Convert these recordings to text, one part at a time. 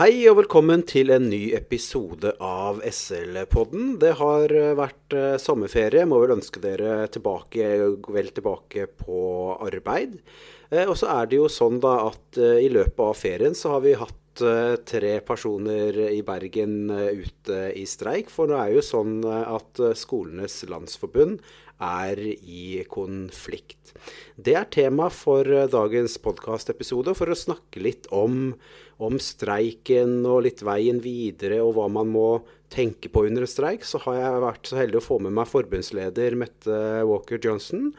Hei og velkommen til en ny episode av SL-podden. Det har eh, vært eh, sommerferie. Må vel ønske dere tilbake, vel tilbake på arbeid. Eh, og så er det jo sånn da at i løpet av ferien så har vi hatt tre personer i Bergen ute i streik. For nå er jo sånn at Skolenes landsforbund er i konflikt. Det er tema for dagens podkastepisode, for å snakke litt om om streiken og litt veien videre og hva man må tenke på under en streik, så har jeg vært så heldig å få med meg forbundsleder Mette Walker Johnson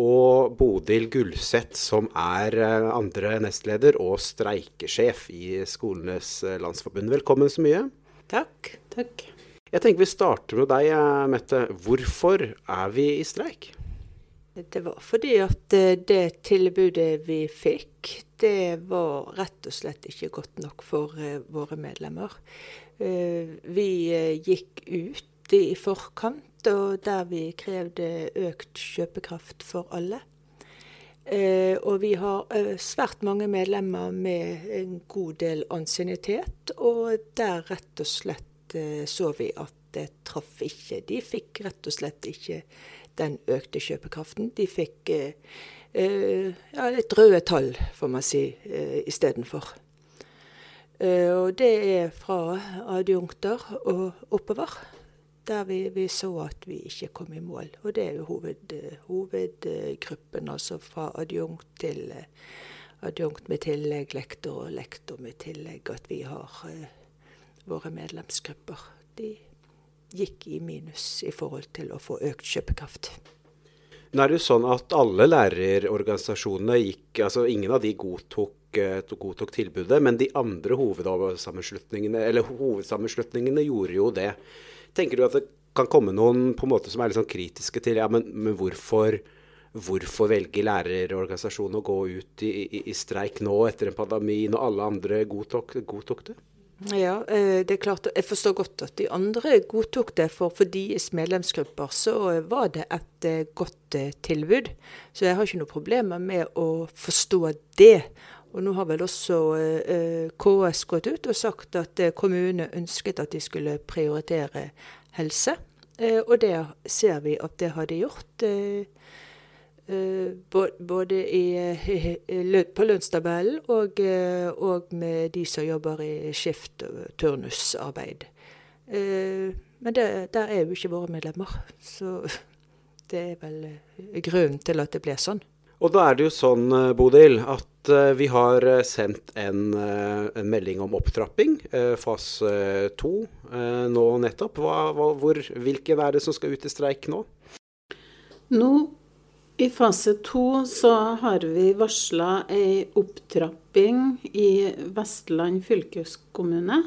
og Bodil Gullseth, som er eh, andre nestleder og streikesjef i Skolenes eh, landsforbund. Velkommen så mye. Takk. Takk. Jeg tenker vi starter med deg, eh, Mette. Hvorfor er vi i streik? Det var fordi at det tilbudet vi fikk, det var rett og slett ikke godt nok for uh, våre medlemmer. Vi gikk ut i forkant, og der vi krevde økt kjøpekraft for alle. og vi har svært mange medlemmer med en god del ansiennitet, og der rett og slett så vi at det traff ikke. De fikk rett og slett ikke den økte kjøpekraften. De fikk Eh, ja, litt røde tall, får man si, eh, istedenfor. Eh, og det er fra adjunkter og oppover, der vi, vi, så at vi ikke kom i mål. Og det er jo hoved, hovedgruppen, altså fra adjunkt til adjunkt med tillegg, lektor og lektor med tillegg, at vi har våre medlemsgrupper. De gikk i minus i forhold til å få økt kjøpekraft. Nå er det jo sånn at alle lærerorganisasjonene gikk altså Ingen av de godtok, eh, godtok tilbudet, men de andre hovedsammenslutningene, hovedsammenslutningene gjorde jo det. Tenker du at det kan komme noen på en måte som er litt sånn kritiske til ja, men, men hvorfor, hvorfor velger lærerorganisasjonene å gå ut i, i, i, streik nå etter en pandemi, når alle andre godtok, godtok det? Ja, eh, det er klart. Jeg forstår godt at de andre godtok det, for for deres medlemsgrupper så var det et eh, godt eh, tilbud. Så jeg har ikke noe problemer med å forstå det. Og nå har vel også KS gått ut og sagt at kommunene ønsket at de skulle prioritere helse. Og det ser vi at det har de gjort. Eh, både i, på lønnstabellen og, eh, og, med de som jobber i skift- og turnusarbeid. Eh, men det, der er jo ikke våre medlemmer. Så det er vel grunnen til at det blir sånn. Og da er det jo sånn, Bodil, at vi har sendt en, en melding om opptrapping, fase to, nå nettopp. Hva, hva, hvor, hvilken er det som skal ut i streik nå? Nå i fase to så har vi varsla ei opptrapping i Vestland fylkeskommune.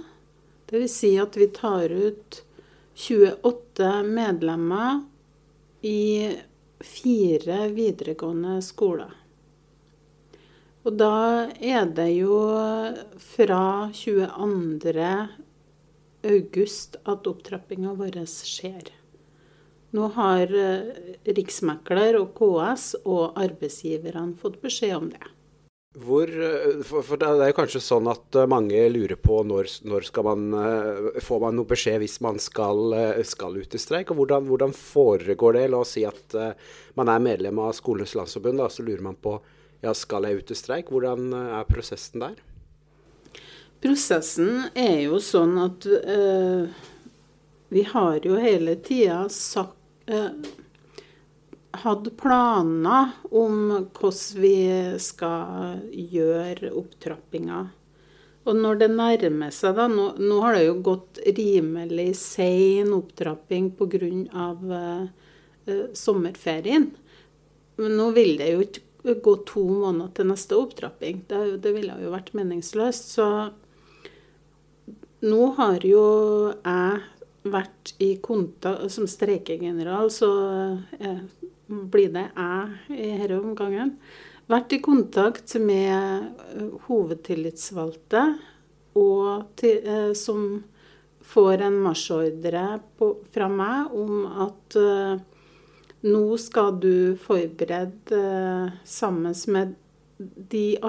Dvs. Si at vi tar ut 28 medlemmer i fire videregående skoler. Og da er det jo fra 22. august at opptrappinga vår skjer. Nå har eh, Riksmekler og KS og arbeidsgiverne fått beskjed om det. Hvor, eh, for, Det er jo kanskje sånn at eh, mange lurer på når, når skal man får man noe beskjed hvis man skal, skal ut i streik. og hvordan, hvordan, foregår det? La oss si at man er medlem av Skolenes landsforbund, da, så lurer man på ja, skal jeg ut i streik. Hvordan er prosessen der? Prosessen er jo sånn at øh, vi har jo hele tida sagt hadde planer om hvordan vi skal gjøre opptrappinga. Og når det nærmer seg, da Nå, nå har det jo gått rimelig sein opptrapping pga. Uh, uh, sommerferien. Men nå vil det jo ikke gå to måneder til neste opptrapping. Det, det ville jo vært meningsløst. Så nå har jo jeg vært i kontakt Som streikegeneral så eh, blir det jeg i denne omgangen. Vært i kontakt med eh, hovedtillitsvalgte og til, eh, som får en marsjordre fra meg om at eh, nå skal du forberede eh, sammen med de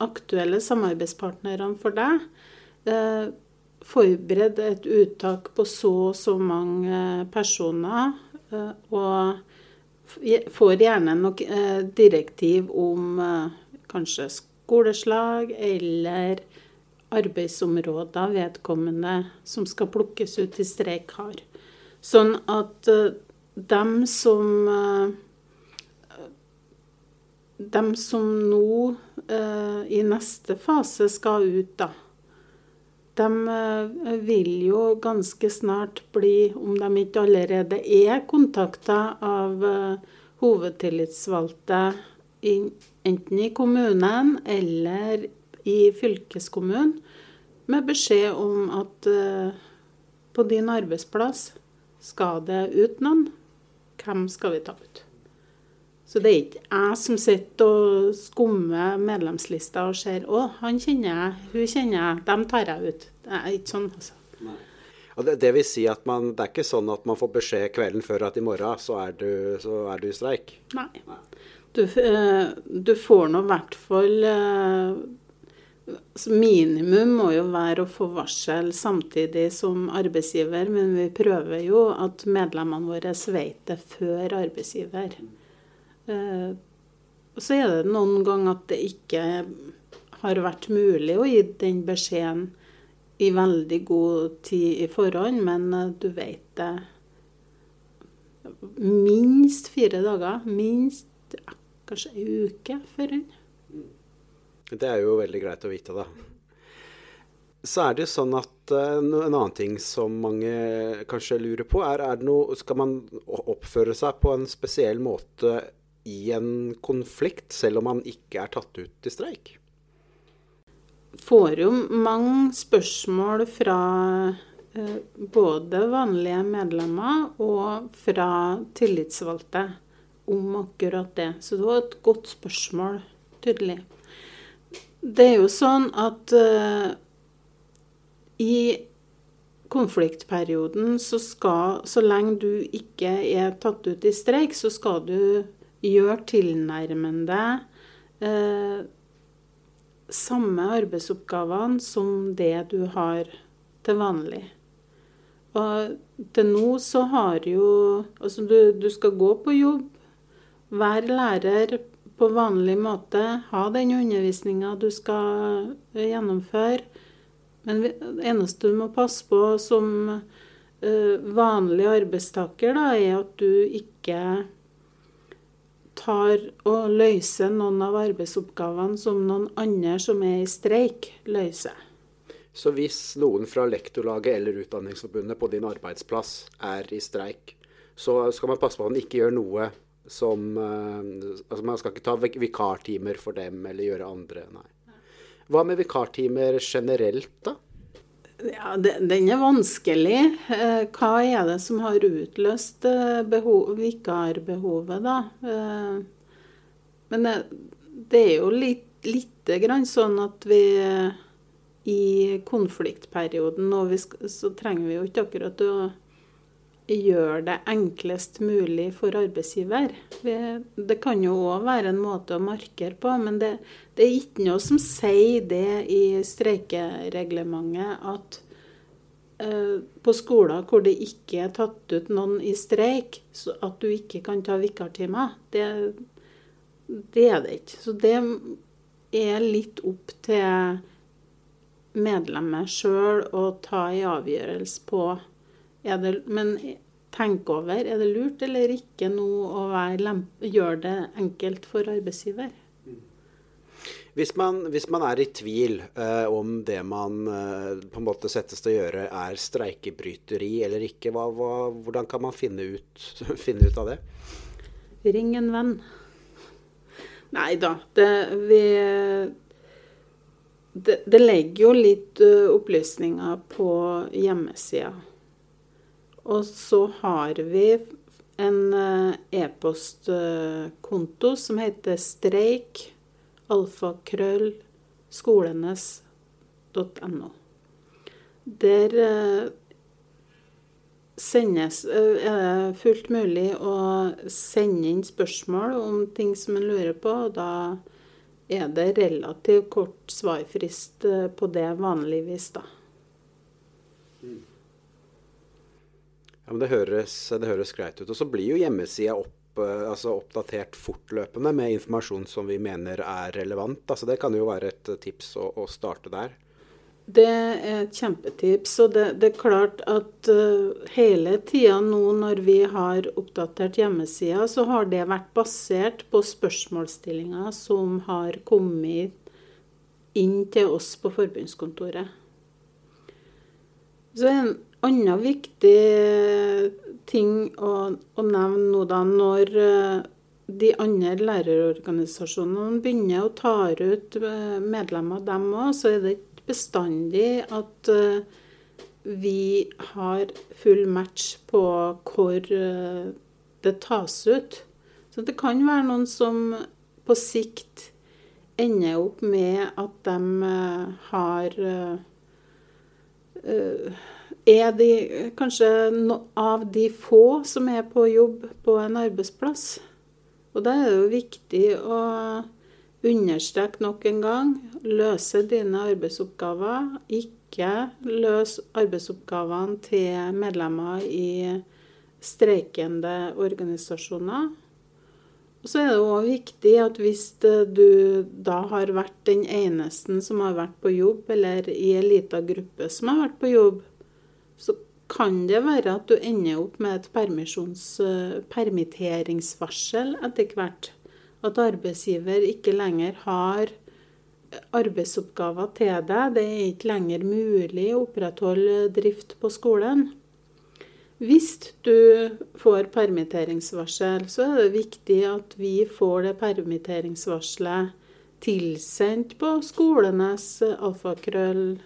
aktuelle samarbeidspartnerne for deg eh, forberede et uttak på så og så mange personer. Eh, og får gjerne nok eh, direktiv om eh, kanskje skoleslag eller arbeidsområder vedkommende som skal plukkes ut til streik, har. Sånn at dem som dem som nå i neste fase skal ut, da, de vil jo ganske snart bli, om de ikke allerede er kontakta av hovedtillitsvalgte enten i kommunen eller i fylkeskommunen med beskjed om at uh, på din arbeidsplass skal det ut noen. Hvem skal vi ta ut? Så det er ikke jeg som sitter og skummer medlemslista og ser å, han kjenner jeg, hun kjenner jeg, dem tar jeg ut. Det er ikke sånn, altså. Det, det, vil si at man, det er ikke sånn at man får beskjed kvelden før at i morgen så er du, så er du i streik? Nei. Du, eh, du får nå i hvert fall eh, Minimum må jo være å få varsel samtidig som arbeidsgiver, men vi prøver jo at medlemmene våre vet det før arbeidsgiver. Eh, så er det noen ganger at det ikke har vært mulig å gi den beskjeden i veldig god tid i forhånd, men eh, du vet det minst fire dager. Minst ja, kanskje ei uke før. Det er jo veldig greit å vite, da. Så er det jo sånn at uh, en annen ting som mange kanskje lurer på, er, er det noe Skal man oppføre seg på en spesiell måte i en konflikt, selv om man ikke er tatt ut i streik? Får jo mange spørsmål fra uh, både vanlige medlemmer og fra tillitsvalgte om akkurat det. Så det var et godt spørsmål, tydelig. Det er jo sånn at uh, i konfliktperioden så skal Så lenge du ikke er tatt ut i streik, så skal du gjøre tilnærmende eh, samme arbeidsoppgavene som det du har til vanlig. Og til nå så har jo Altså, du, du skal gå på jobb, være lærer på vanlig måte ha den undervisninga du skal gjennomføre. Men det eneste du må passe på som uh, vanlig arbeidstaker, da, er at du ikke tar og løser noen av arbeidsoppgavene som noen andre som er i streik, løser. Så hvis noen fra lektorlaget eller Utdanningsforbundet på din arbeidsplass er i streik, så skal man passe på at man ikke gjør noe som uh, Altså man skal ikke ta vikartimer for dem eller gjøre andre, nei. Hva med vikartimer generelt, da? Ja, Den er vanskelig. Eh, hva er det som har utløst eh, behov, vikarbehovet, da? Men det er jo litt, lite grann sånn at vi i konfliktperioden og vi, så trenger vi jo ikke akkurat å gjøre det enklest mulig for arbeidsgiver. Det kan jo òg være en måte å markere på, men det, det, er ikke noe som sier det i streikereglementet at uh, på skoler hvor det ikke er tatt ut noen i streik, at du ikke kan ta vikartimer. Det, det er det ikke. Så det er litt opp til medlemmet sjøl å ta en avgjørelse på det, men tenk over er det lurt eller ikke nå å gjøre det enkelt for arbeidsgiver. Hvis man, hvis man er i tvil eh, om det man eh, på en måte settes til å gjøre er streikebryteri eller ikke, hva, hva, hvordan kan man finne ut, finne ut, av det? Ring en venn. Nei da. Det, vi, det, det legger jo litt uh, opplysninger på hjemmesida. Og så har vi en eh, e-postkonto som heter streik alfakrøll skolenes.no. Der eh, sendes, eh, er det fullt mulig å sende inn spørsmål om ting som en lurer på. og Da er det relativt kort svarfrist på det vanligvis, da. Ja, men Det høres, det høres greit ut. Og så blir jo hjemmesida opp, eh, altså oppdatert fortløpende med informasjon som vi mener er relevant. Altså Det kan jo være et tips å, å starte der. Det er et kjempetips. Og det, det er klart at uh, hele tida nå når vi har oppdatert hjemmesida, så har det vært basert på spørsmålsstillinger som har kommet inn til oss på forbundskontoret. Så en annen viktig ting å, å nevne nå da, når uh, de andre lærerorganisasjonene begynner å ta ut uh, medlemmer, dem òg, så er det ikke bestandig at uh, vi har full match på hvor det tas ut. Så det kan være noen som på sikt ender opp med at de har Er de kanskje av de få som er på jobb på en arbeidsplass. Og da er det jo viktig å understreke nok en gang løse dine arbeidsoppgaver. Ikke løs arbeidsoppgavene til medlemmer i streikende organisasjoner. Og så er det òg viktig at hvis du da har vært den eneste som har vært på jobb, eller i en liten gruppe som har vært på jobb, så kan det være at du ender opp med et permitteringsvarsel etter hvert. At arbeidsgiver ikke lenger har arbeidsoppgaver til deg. Det er ikke lenger mulig å opprettholde drift på skolen. Hvis du får permitteringsvarsel, så er det viktig at vi får det permitteringsvarselet tilsendt på skolenes alfakrøll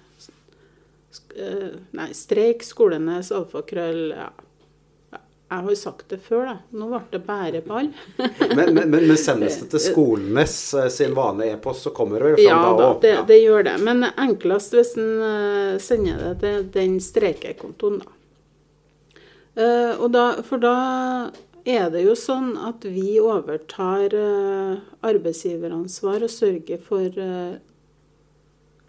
Nei, streik skolenes alfakrøll ja, jeg har jo sagt det før, da. Nå ble det bare ball. men, men, men, sendes det til skolenes eh, sin vanlige e-post, så kommer det vel fram ja, da òg? Ja, det gjør det. Men enklest hvis en uh, sender det til den streikekontoen, da. Uh, og da. For da er det jo sånn at vi overtar uh, arbeidsgiveransvar og sørger for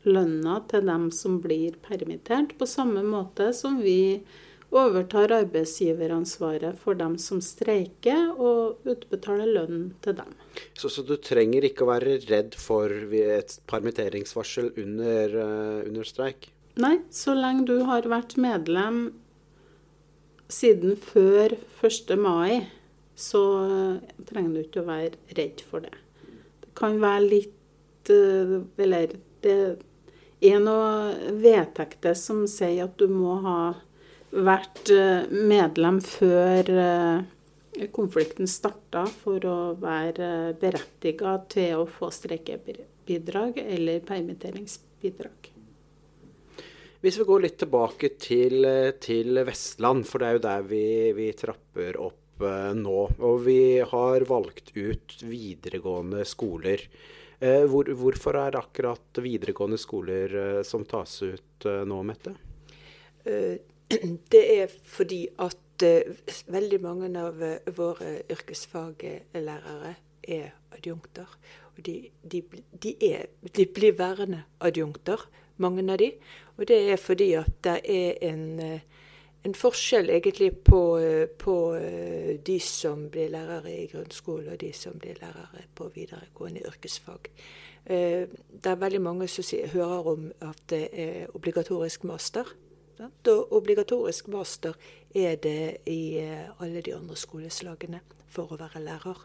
lønna til dem som blir permittert, på samme måte som vi overtar arbeidsgiveransvaret for dem som streiker, og utbetaler lønn til dem. Så, så, du trenger ikke å være redd for et permitteringsvarsel under, uh, under streik? Nei, så lenge du har vært medlem siden før 1. mai, så uh, trenger du ikke å være redd for det. Det kan være litt uh, Eller det er noe vedtekter som sier at du må ha vært eh, medlem før eh, konflikten starta for å være berettiga til å få streikebidrag eller permitteringsbidrag. Hvis vi går litt tilbake til, til Vestland, for det er jo der vi, vi trapper opp eh, nå. Og vi har valgt ut videregående skoler. Hvor, hvorfor er det akkurat videregående skoler som tas ut nå, Mette? Det er fordi at veldig mange av våre yrkesfaglærere er adjunkter. Og de, de, de, er, de, blir værende adjunkter, mange av de. Og det er fordi at det er en, en forskjell egentlig på, på de som blir lærere i grunnskole, og de som blir lærere på videregående yrkesfag. Det er veldig mange som hører om at det er obligatorisk master. Og obligatorisk master er det i eh, alle de andre skoleslagene for å være lærer.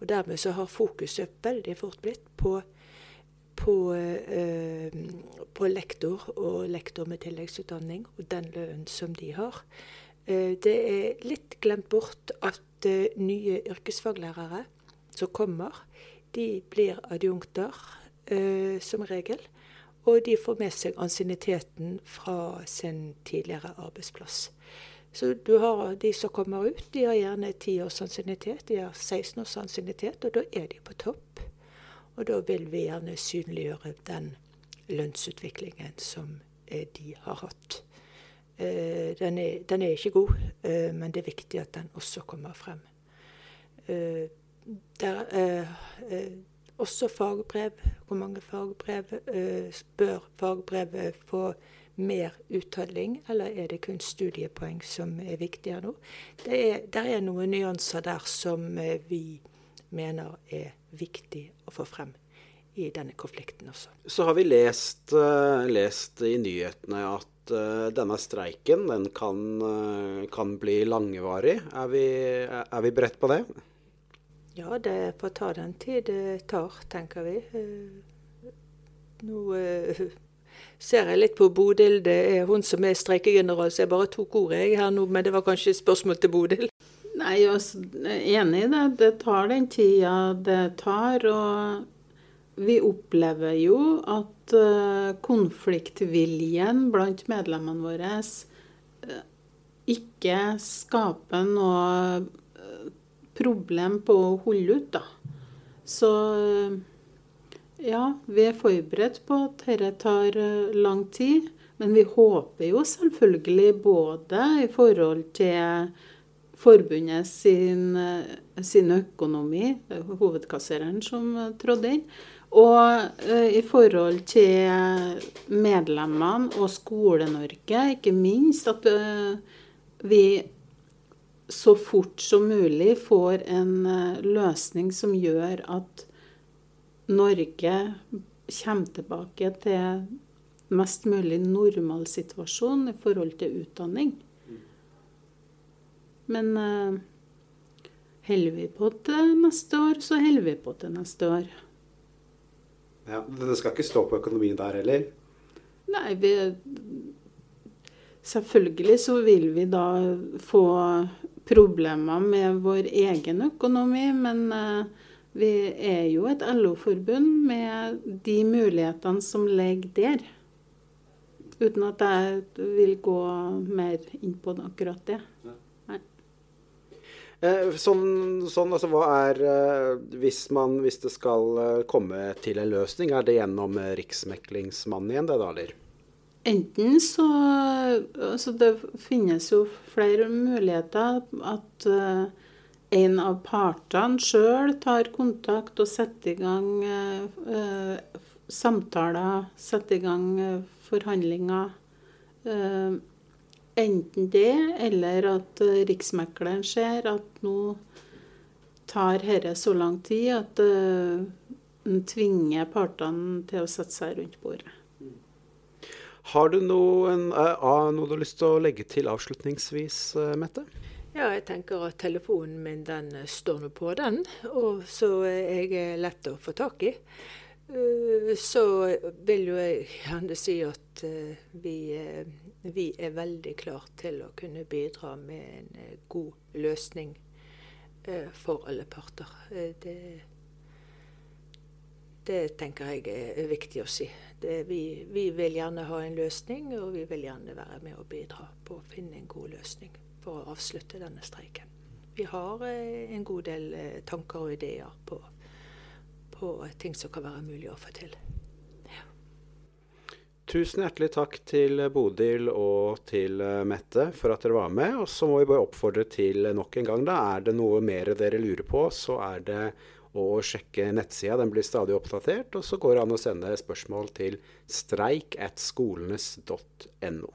Og Dermed så har fokuset veldig fort blitt på, på, eh, på lektor og lektor med tilleggsutdanning og den lønnen som de har. Eh, det er litt glemt bort at eh, nye yrkesfaglærere som kommer, de blir adjunkter som regel. Og de får med seg ansienniteten fra sin tidligere arbeidsplass. Så du har de som kommer ut, de har gjerne 10 års ansiennitet, de har 16 års ansiennitet, og da er de på topp. Og da vil vi gjerne synliggjøre den lønnsutviklingen som eh, de har hatt. Eh, den er, den er ikke god, eh, men det er viktig at den også kommer frem. Der, også fagbrev. Hvor mange fagbrev? Bør fagbrevet få mer uttelling, eller er det kun studiepoeng som er viktigere nå? Det er, der er noen nyanser der som vi mener er viktig å få frem i denne konflikten også. Så har vi lest, lest i nyhetene at uh, denne streiken den kan, uh, kan, bli langvarig. Er vi, er vi beredt på det? Ja, det får ta den tid det tar, tenker vi. Nå ser jeg litt på Bodil. Det er hun som er streikegeneral, så jeg bare tok ordet jeg her nå. Men det var kanskje et spørsmål til Bodil? Nei, jeg er enig i det. Det tar den tida det tar. Og vi opplever jo at uh, konfliktviljen blant medlemmene våre uh, ikke skaper noe uh, problem på å holde ut, da. Så ja, vi er forberedt på at dette tar lang tid. Men vi håper jo selvfølgelig både i forhold til forbundet sin, sin økonomi, er hovedkassereren som trådte inn, og uh, i forhold til medlemmene og Skole-Norge, ikke minst, at vi så fort som mulig får en løsning som gjør at Norge kommer tilbake til mest mulig normal situasjon i forhold til utdanning. Men holder vi på til neste år, så holder vi på til neste år. Ja, Det skal ikke stå på økonomien der heller? Nei, vi, selvfølgelig så vil vi da få problemer med vår egen økonomi. Men uh, vi er jo et LO-forbund med de mulighetene som ligger der. Uten at jeg vil gå mer inn på akkurat det. Eh, sånn, sånn, altså hva er eh, hvis, man, hvis det skal eh, komme til en løsning, er det gjennom Riksmeklingsmannen igjen, det da, eller? Enten så altså Det finnes jo flere muligheter. At en av partene sjøl tar kontakt og setter i gang samtaler, setter i gang forhandlinger. Enten det, eller at uh, Riksmekleren ser at nå tar dette så lang tid at uh, den tvinger partene til å sette seg rundt bordet. Har du noen, uh, noe du har lyst til å legge til avslutningsvis, Mette? Ja, jeg tenker at telefonen min den står nå på, den. Og så er jeg lett å få tak i. Så vil jo jeg gjerne si at vi vi er veldig klar til å kunne bidra med en eh, god løsning eh, for alle parter. Eh, det, det, tenker jeg er viktig å si. Det, vi, vi, vil gjerne ha en løsning, og vi vil gjerne være med og bidra på å finne en god løsning for å avslutte denne streiken. Vi har en god del tanker og ideer på, på ting som kan være mulig å få til. Tusen hjertelig takk til Bodil og til eh, Mette for at dere var med. Og så må vi bare oppfordre til nok en gang, da. Er det noe mer dere lurer på, så er det å sjekke nettsida. Den blir stadig oppdatert. Og så går det an å sende spørsmål til streik at skolenes.no.